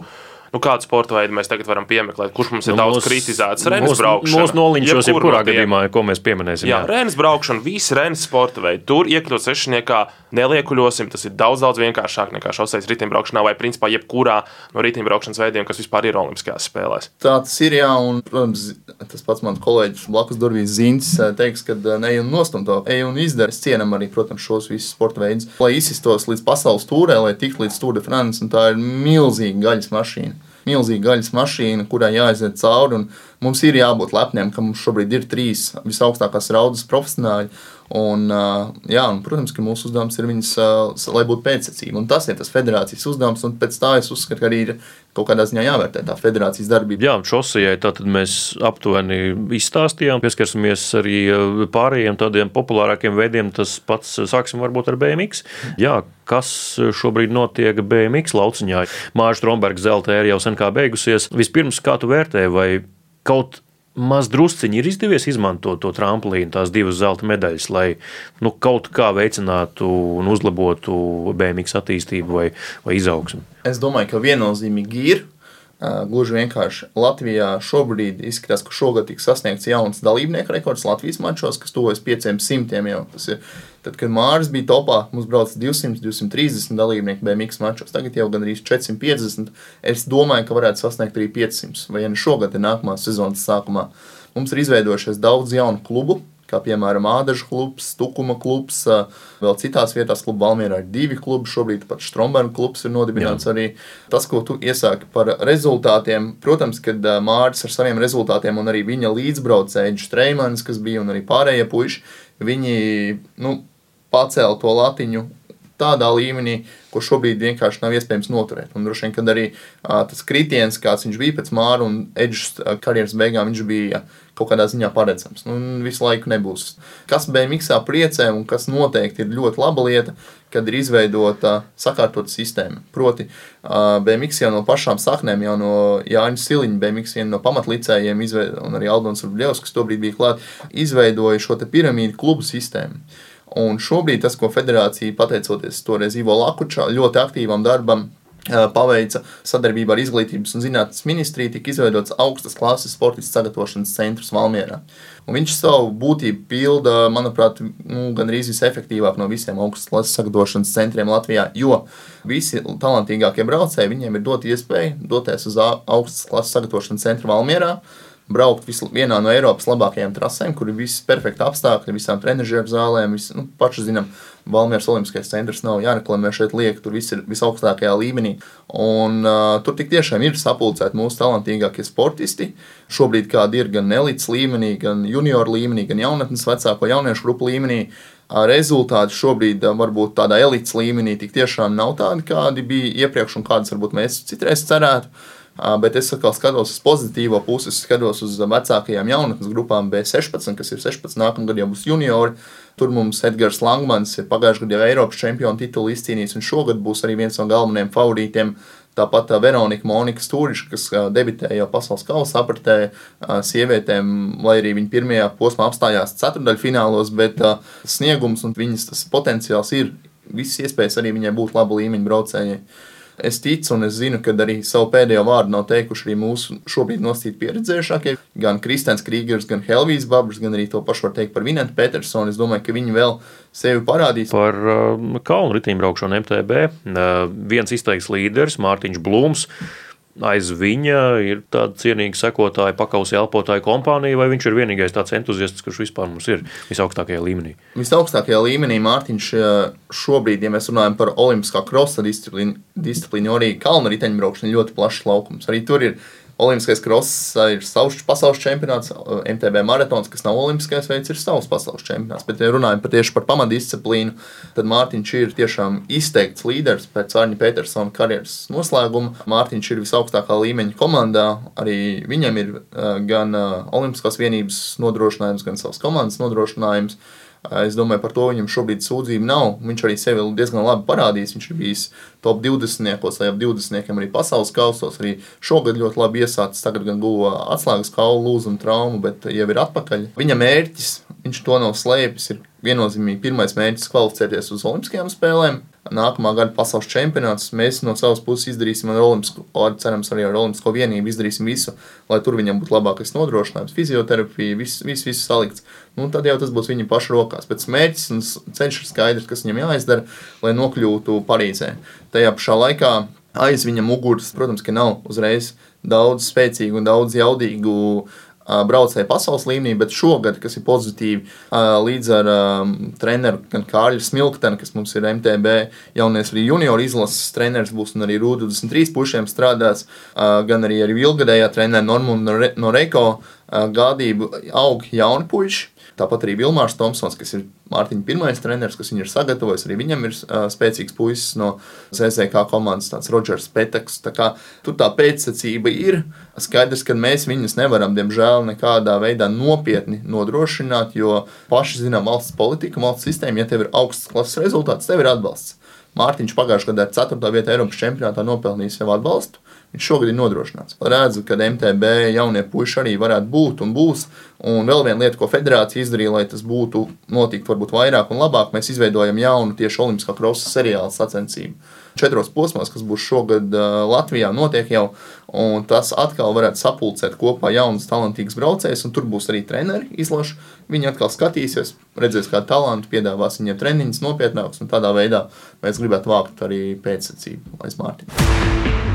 nu, kādu sporta veidu mēs tagad varam piemeklēt, kurš mums ir nu, daudz mūs, kritizēts. Renes braukšana. Mūsu noliņķos, jebkurā gadījumā, ko mēs pieminēsim. Jā, jā. renes braukšana, visi renes sporta veidi. Tur iekļūt sešniekā neliekuļosim. Tas ir daudz, daudz vienkāršāk nekā šoseis riteņbraukšanā vai principā jebkurā no riteņbraukšanas veidiem, kas vispār ir Olimpiskajās spēlēs. Tā tas ir, jā, un, protams, tas pats mans kolēģis blakus durvīs Zins eh, teiks, ka eh, ne jau nostum to, ej un izdara. Es cienam arī, protams, šos visus sporta veidus, lai izsistos līdz pasaules tūrē, lai tiktu līdz Tour de France, un tā ir milzīga gaļas mašīna milzīga gaļas mašīna, kurai jāaiziet cauri. Mums ir jābūt lepniem, ka mums šobrīd ir trīs visaugstākās raudas profesionāļi. Un, jā, un, protams, ka mūsu uzdevums ir viņas, lai būtu pēcsacība. Tas ir tas federācijas uzdevums, un pēc tā es uzskatu, ka arī ir kaut kādā ziņā jāvērtē tā federācijas darbība. Jā, šosejai tātad mēs aptuveni izstāstījām, pieskarsimies arī pārējiem tādiem populārākiem veidiem. Tas pats sāksim varbūt ar BMX. Jā, kas šobrīd notiek BMX lauciņā? Mārs Strombergs zelta ir jau sen kā beigusies. Vispirms, kā tu vērtē, vai kaut maz drusciņi ir izdevies izmantot to tramplīnu, tās divas zelta medaļas, lai nu, kaut kā veicinātu un uzlabotu BMX attīstību vai, vai izaugsmu? Es domāju, ka viennozīmīgi ir. Gluži vienkārši Latvijā šobrīd izskatās, ka šogad tiks sasniegts jauns dalībnieku rekords Latvijas mačos, kas tuvojas 500 jau. Tas ir Tad, kad Mārcis bija topā, mums brauca 200, 230 dalībnieku BMX mačos. Tagad jau gandrīz 450. Es domāju, ka varētu sasniegt arī 500 vai ja ne šogad, ja nākamās sezonas sākumā. Mums ir izveidojušies daudz jaunu klubu, kā piemēram Ādažu klubs, Tukuma klubs, vēl citās vietās, kluba Valmierā ir divi klubi, šobrīd pat Stromberga klubs ir nodibināts Jā. arī. Tas, ko tu iesāki par rezultātiem, protams, kad Mārcis ar saviem rezultātiem un arī viņa līdzbraucēji Streimans, kas bija un arī pārējie puiši, viņi, nu, pacēla to latiņu tādā līmenī, ko šobrīd vienkārši nav iespējams noturēt. Un droši vien, kad arī uh, tas kritiens, kāds viņš bija pēc Māra un Edžas karjeras beigām, viņš bija kaut kādā ziņā paredzams. Nu, visu laiku nebūs. Kas BMX priecē un kas noteikti ir ļoti laba lieta, kad ir izveidota sakārtota sistēma. Proti, uh, BMX jau no pašām saknēm, jau no Jāņa Siliņa, BMX viena no pamatlicējiem, un arī Aldons Rubļevs, kas tobrīd bija klāt, izveidoja šo piramīdu klubu sistēmu. Un šobrīd tas, ko federācija, pateicoties toreiz Ivo Lakučā, ļoti aktīvam darbam, paveica sadarbībā ar Izglītības un zinātnes ministriju, tika izveidots augstas klases sportistu sagatavošanas centrs Valmjerā. Viņš savu būtību pilda, manuprāt, nu, gandrīz visefektīvāk no visiem augstas klases sagatavošanas centriem Latvijā, jo visi talantīgākie braucēji viņiem ir dot iespēju doties uz augstas klases sagatavošanas centru Valmjerā braukt visu, vienā no Eiropas labākajām trasēm, kur ir viss perfekti apstākļi, visām trenižeru zālēm. Vis, nu, paši zinām, Valmieras Olimpiskais centrs nav jāreklamē šeit liek, tur viss ir visaugstākajā līmenī. Un, uh, tur tik tiešām ir sapulcēti mūsu talantīgākie sportisti. Šobrīd kādi ir gan elites līmenī, gan junior līmenī, gan jaunatnes vecāko jauniešu grupu līmenī. Rezultāti šobrīd varbūt tādā elites līmenī tik tiešām nav tādi, kādi bija iepriekš un kādas varbūt mēs citreiz cerētu. Bet es atkal skatos uz pozitīvo pusi, skatos uz vecākajām jaunatnes grupām B16, kas ir 16, nākamā gada jau būs juniori. Tur mums Edgars Langmans ir pagājušajā gadā Eiropas čempionu titulu izcīnījis, un šogad būs arī viens no galvenajiem favorītiem. Tāpat Veronika Monika Stūriša, kas debitēja jau pasaules kausa apritē sievietēm, lai arī viņa pirmajā posmā apstājās ceturdaļfinālos, bet sniegums un viņas potenciāls ir visas iespējas arī viņai būt laba līmeņa braucējai. Es ticu un es zinu, ka arī savu pēdējo vārdu nav teikuši arī mūsu šobrīd nostīt pieredzējušākie. Gan Kristēns Krīgers, gan Helvijas Babrs, gan arī to pašu var teikt par Vinētu Petersonu. Es domāju, ka viņi vēl sevi parādīs. Par uh, kalnu ritīmbraukšanu MTB uh, viens izteikts līderis Mārtiņš Blūms aiz viņa ir tāda cienīga sekotāja, pakausi elpotāja kompānija, vai viņš ir vienīgais tāds entuziasts, kurš vispār mums ir visaugstākajā līmenī? Visaugstākajā līmenī Mārtiņš šobrīd, ja mēs runājam par olimpiskā krosa disciplīnu, disciplīnu arī kalnu riteņbraukšanu, ļoti plašs laukums. Arī tur ir Olimpiskais kross ir savs pasaules čempionāts, MTB maratons, kas nav olimpiskais veids, ir savs pasaules čempionāts. Bet, ja runājam par tieši par pamatdisciplīnu, tad Mārtiņš ir tiešām izteikts līderis pēc Arņa Petersona karjeras noslēguma. Mārtiņš ir visaugstākā līmeņa komandā. Arī viņam ir gan Olimpiskās vienības nodrošinājums, gan savas komandas nodrošinājums. Es domāju, par to viņam šobrīd sūdzību nav. Viņš arī sevi diezgan labi parādījis. Viņš ir bijis top 20, vai ap 20 arī pasaules kausos. Arī šogad ļoti labi iesācis. Tagad gan guva atslēgas kaulu lūzumu traumu, bet jau ir atpakaļ. Viņa mērķis, viņš to nav slēpis, ir viennozīmīgi pirmais mērķis kvalificēties uz Olimpiskajām spēlēm nākamā gada pasaules čempionāts. Mēs no savas puses izdarīsim ar Olimpisko, cerams, arī ar Olimpisko vienību izdarīsim visu, lai tur viņam būtu labākais nodrošinājums, fizioterapija, viss, viss, viss salikts. Nu, tad jau tas būs viņa paša rokās. Pēc mērķis un ceļš ir skaidrs, kas viņam jāizdara, lai nokļūtu Parīzē. Tajā pašā laikā aiz viņa muguras, protams, ka nav uzreiz daudz spēcīgu un daudz jaudīgu braucēji pasaules līmenī, bet šogad, kas ir pozitīvi, līdz ar treneru gan Kārļu Smilktenu, kas mums ir MTB jaunies arī junioru izlases treneris būs un arī Rūdu 23 pušiem strādās, gan arī ar ilgadējā treneru Normundu Noreko gādību aug jauni puiši. Tāpat arī Vilmārs Thompsons, kas ir Mārtiņa pirmais treneris, kas viņu ir sagatavojis, arī viņam ir uh, spēcīgs puisis no ZZK komandas, tāds Rodžers Peteks. Tā kā tur tā pēcsacība ir. Skaidrs, ka mēs viņus nevaram, diemžēl, nekādā veidā nopietni nodrošināt, jo paši zinām valsts politika, valsts sistēma, ja tev ir augsts klases rezultāts, tev ir atbalsts. Mārtiņš pagājušajā gadā ar 4. vietu Eiropas čempionātā nopelnījis sev atbalstu. Viņš šogad ir nodrošināts. Redzu, ka MTB jaunie puiši arī varētu būt un būs. Un vēl viena lieta, ko federācija izdarīja, lai tas būtu notikt varbūt vairāk un labāk, mēs izveidojam jaunu tieši Olimpiskā krosa seriāla sacensību. Četros posmos, kas būs šogad uh, Latvijā, notiek jau, un tas atkal varētu sapulcēt kopā jaunus, talantīgus braucējus, un tur būs arī treneri izlaši. Viņi atkal skatīsies, redzēs, kādu talantu piedāvās viņiem treniņus nopietnākus, un tādā veidā mēs gribētu vākt arī pēcsacību aiz Mārtiņa.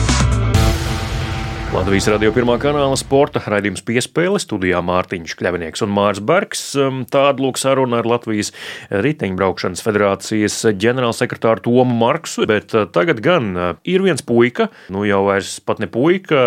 Latvijas radio pirmā kanāla sporta raidījums piespēle studijā Mārtiņš Kļavinieks un Mārs Bergs. Um, tāda lūk saruna ar Latvijas riteņbraukšanas federācijas ģenerālsekretāru Tomu Marksu, bet uh, tagad gan uh, ir viens puika, nu jau vairs pat ne puika,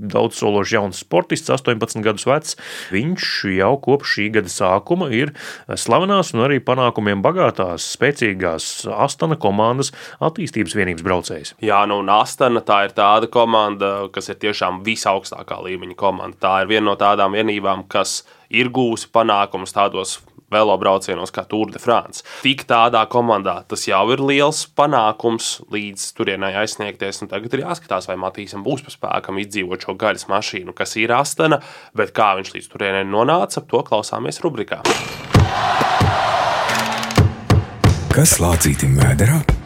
daudz sološs jauns sportists, 18 gadus vecs. Viņš jau kopš šī gada sākuma ir slavenās un arī panākumiem bagātās, spēcīgās Astana komandas attīstības vienības braucējs. Jā, nu un Astana tā ir tāda komanda, kas ir tiešām tiešām visaugstākā līmeņa komanda. Tā ir viena no tādām vienībām, kas ir gūsi panākumus tādos velobraucienos kā Tour de France. Tik tādā komandā tas jau ir liels panākums līdz turienai aizsniegties. Tagad ir jāskatās, vai Matīsam būs pa spēkam izdzīvot šo gaļas mašīnu, kas ir astana, bet kā viņš līdz turienai nonāca, to klausāmies rubrikā. Kas lācītim vēderā?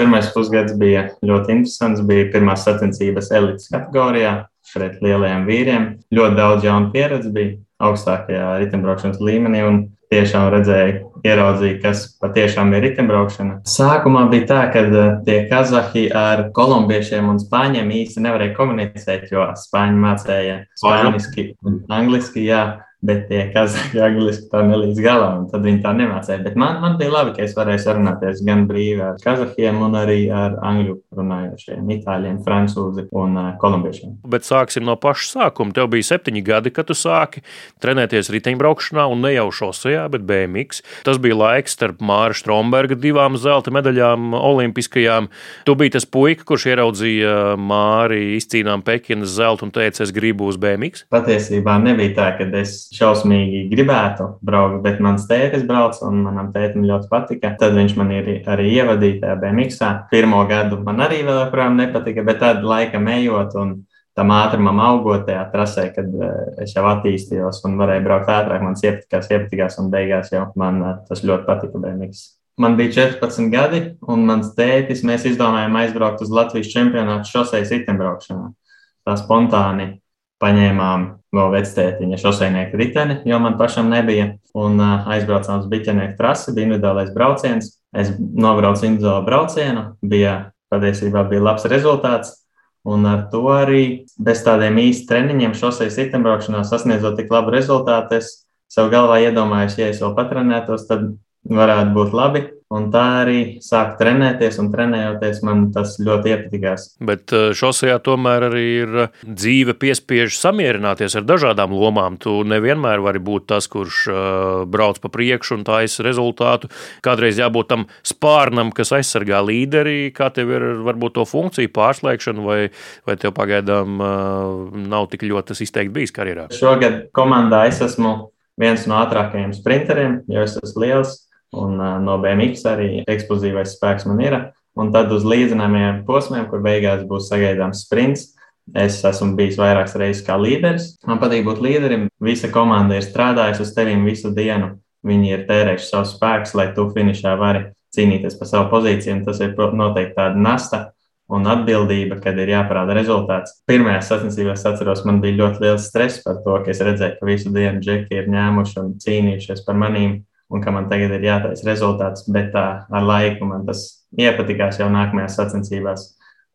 Pirmais pusgads bija ļoti interesants. Bija pirmās sacensības elites kategorijā pret lielajiem vīriem. Ļoti daudz jaunu pieredzi bija augstākajā riteņbraukšanas līmenī. Tiešām redzēju, ieraudzīju, kas patiešām ir riteņbraukšana. Sākumā bija tā, ka eh, tie kazahi ar kolumbiešiem un spāņiem īsti nevarēja komunicēt, jo spāņi mācīja un angliski. Jā bet tie kazaki angliski tā nelīdz galam, un tad viņi tā nemācīja. Bet man, man bija labi, ka es varēju sarunāties gan brīvi ar kazahiem, gan arī ar angļu runājošiem, itāļiem, francūzi un uh, kolumbiešiem. Bet sāksim no paša sākuma. Tev bija septiņi gadi, kad tu sāki trenēties riteņbraukšanā, un ne jau šosejā, bet BMX. Tas bija laiks starp Māra Stromberga divām zelta medaļām, olimpiskajām. Tu biji tas puika, kurš ieraudzīja Māri izcīnām Pekinas zeltu un teica, es gribu uz BMX. Patiesībā nebija tā, ka es šausmīgi gribētu braukt, bet mans tētis brauc, un manam tētim ļoti patika. Tad viņš man ir arī ievadīja tajā BMX. Pirmo gadu man arī vēl joprojām nepatika, bet tad laikam ejot un tam ātrumam augot tajā trasē, kad eh, es jau attīstījos un varēju braukt ātrāk, man iepatikās, iepatikās un beigās jau man eh, tas ļoti patika BMX. Man bija 14 gadi, un mans tētis, mēs izdomājām aizbraukt uz Latvijas čempionātu šoseis riteņbraukšanā. Tā spontāni paņēmām no vectētiņa šoseinieku riteni, jo man pašam nebija. Un aizbraucām uz biķenieku trasi, bija individuālais brauciens. Es nobraucu individuālu braucienu, bija patiesībā bija labs rezultāts. Un ar to arī bez tādiem īstiem treniņiem šoseis riteņbraukšanā sasniedzot tik labu rezultātu, es sev galvā iedomājos, ja es vēl patrenētos, tad varētu būt labi. Un tā arī sāk trenēties, un trenējoties man tas ļoti iepatikās. Bet eh, šosejā tomēr arī ir eh, dzīve piespiež samierināties ar dažādām lomām. Tu nevienmēr vari būt tas, kurš uh, brauc pa priekšu un taisa rezultātu. Kādreiz jābūt tam spārnam, kas aizsargā līderi, kā tev ir varbūt to funkciju pārslēgšana, vai, vai tev pagaidām nav tik ļoti tas izteikti bijis karjerā? Šogad komandā es esmu viens no ātrākajiem sprinteriem, jo es esmu liels un no BMX arī eksplozīvais spēks man ir. Un tad uz līdzinājumiem posmiem, kur beigās būs sagaidāms sprints, es esmu bijis vairākas reizes kā līderis. Man patīk būt līderim. Visa komanda ir strādājusi uz tevi visu dienu. Viņi ir tērējuši savu spēku, lai tu finišā vari cīnīties par savu pozīciju. Tas ir noteikti tāda nasta un atbildība, kad ir jāparāda rezultāts. Pirmajā sacensībās atceros, man bija ļoti liels stress par to, ka es redzēju, ka visu dienu džeki ir ņēmuši un cīnījušies par manīm un ka man tagad ir jātaisa rezultāts, bet tā, ar laiku man tas iepatikās jau nākamajās sacensībās,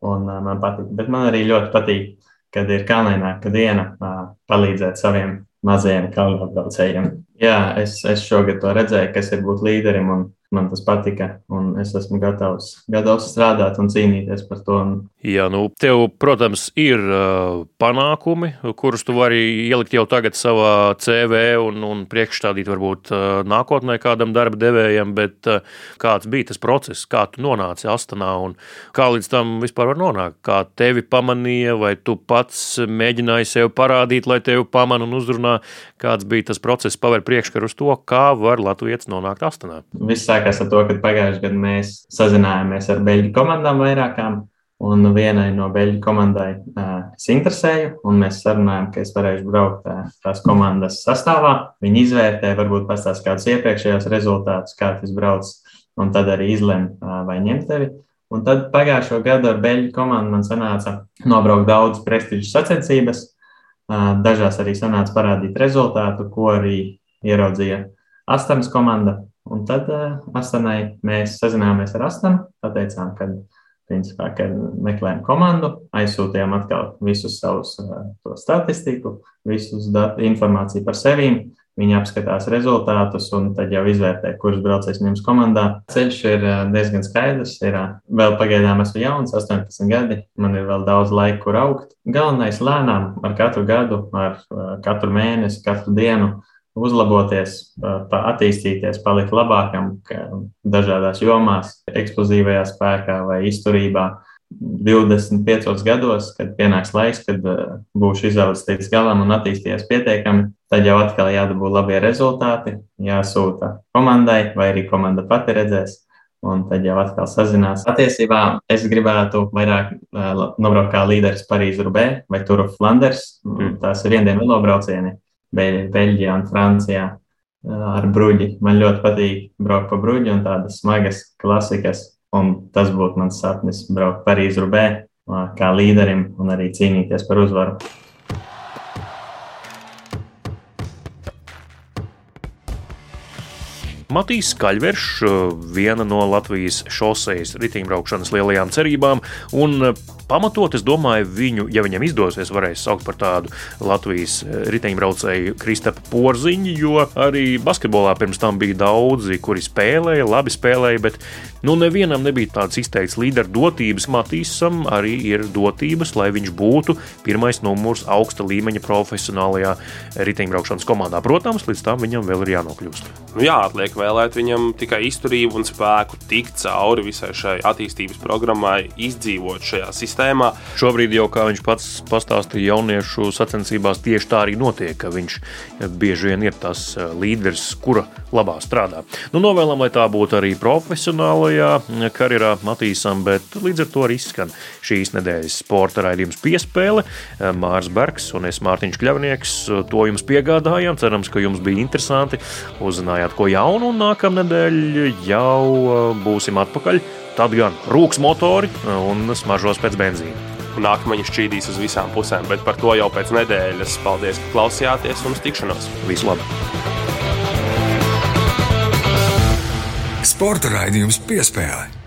un uh, man patīk. Bet man arī ļoti patīk, kad ir kalnaināka diena, uh, palīdzēt saviem mazajiem kalnbraucējiem. Jā, es, es šogad to redzēju, kas ir būt līderim, un man tas patika, un es esmu gatavs, gatavs strādāt un cīnīties par to. Jā, nu, tev, protams, ir uh, panākumi, kurus tu vari ielikt jau tagad savā CV un, un priekšstādīt varbūt uh, nākotnē kādam darba devējam, bet uh, kāds bija tas process, kā tu nonāci Astanā un kā līdz tam vispār var nonākt? Kā tevi pamanīja, vai tu pats mēģināji sev parādīt, lai tevi pamana un uzrunā, kāds bija tas process, paver priekškaru uz to, kā var Latvijas nonākt Astanā? Viss sākās ar to, ka pagājušajā gadā mēs sazinājāmies ar beļģu komandām vairākām. Un vienai no beļģu komandai uh, es interesēju, un mēs sarunājām, ka es varēšu braukt uh, tās komandas sastāvā. Viņi izvērtē, varbūt pastāstīs kādus iepriekšējos rezultātus, kā tas brauc, un tad arī izlem, uh, vai ņemt tevi. Un tad pagājušo gadu ar beļģu komandu man sanāca nobraukt daudz prestižas sacensības. Dažās arī sanāca parādīt rezultātu, ko arī ieraudzīja Astanas komanda. Un tad Astanai mēs sazinājāmies ar Astanu, pateicām, ka, principā, ka meklējam komandu, aizsūtījām atkal visus savus uh, statistiku, datu, informāciju par sevīm. Viņi apskatās rezultātus un tad jau izvērtē, kurš braucējs ņems komandā. Ceļš ir diezgan skaidrs. Ir vēl pagaidām esmu jauns, 18 gadi. Man ir vēl daudz laika, kur augt. Galvenais lēnām ar katru gadu, ar katru mēnesi, katru dienu uzlaboties, attīstīties, palikt labākam dažādās jomās, eksplozīvajā spēkā vai izturībā. 25 gados, kad pienāks laiks, kad būšu izaudzis līdz galam un attīstījies pietiekami, tad jau atkal jādabū labie rezultāti, jāsūta komandai, vai arī komanda pati redzēs, un tad jau atkal sazinās. Patiesībā es gribētu vairāk nobraukt kā līderis Parīzē, vai Turu Flanders. Mm. Tās ir viendienu velobraucieni Beļģijā un Francijā ar bruģi. Man ļoti patīk braukt pa bruģi un tādas smagas klasikas. Un tas būtu mans sapnis braukt Parīzē, kā līderim un arī cīnīties par uzvaru. Matīs Kaļveršs, viena no Latvijas šoseis riteņbraukšanas lielajām cerībām, un pamatot. Es domāju, viņu, ja viņam izdosies, varēs saukt par tādu Latvijas eh, riteņbraucēju Kristapu Porziņu, jo arī basketbolā pirms tam bija daudzi, kuri spēlēja, labi spēlēja, bet nu, nevienam nebija tāds izteikts līderu dotības. Matīsam arī ir dotības, lai viņš būtu pirmais numurs augsta līmeņa profesionālajā riteņbraukšanas komandā. Protams, līdz tam viņam vēl ir jānokļūst. Nu jā, atliek vēlēt viņam tikai izturību un spēku tikt cauri visai šai attīstības programmai, izdzīvot šajā sistēmā sistēmā. Šobrīd jau, kā viņš pats pastāstīja, jauniešu sacensībās tieši tā arī notiek, ka viņš bieži vien ir tas eh, līderis, kura labā strādā. Nu, novēlam, lai tā būtu arī profesionālajā karjerā Matīsam, bet līdz ar to arī izskan šīs nedēļas sporta raidījums piespēle. Mārs Bergs un es Mārtiņš Kļavnieks to jums piegādājām. Cerams, ka jums bija interesanti, uzzinājāt ko jaunu un nākamnedēļ jau būsim atpakaļ. Tad gan rūks motori un smaržos pēc benzīna. Un nākamā šķīdīs uz visām pusēm, bet par to jau pēc nedēļas. Paldies, ka klausījāties un uz tikšanos! Visu labu! Sporta raidījums piespēlē.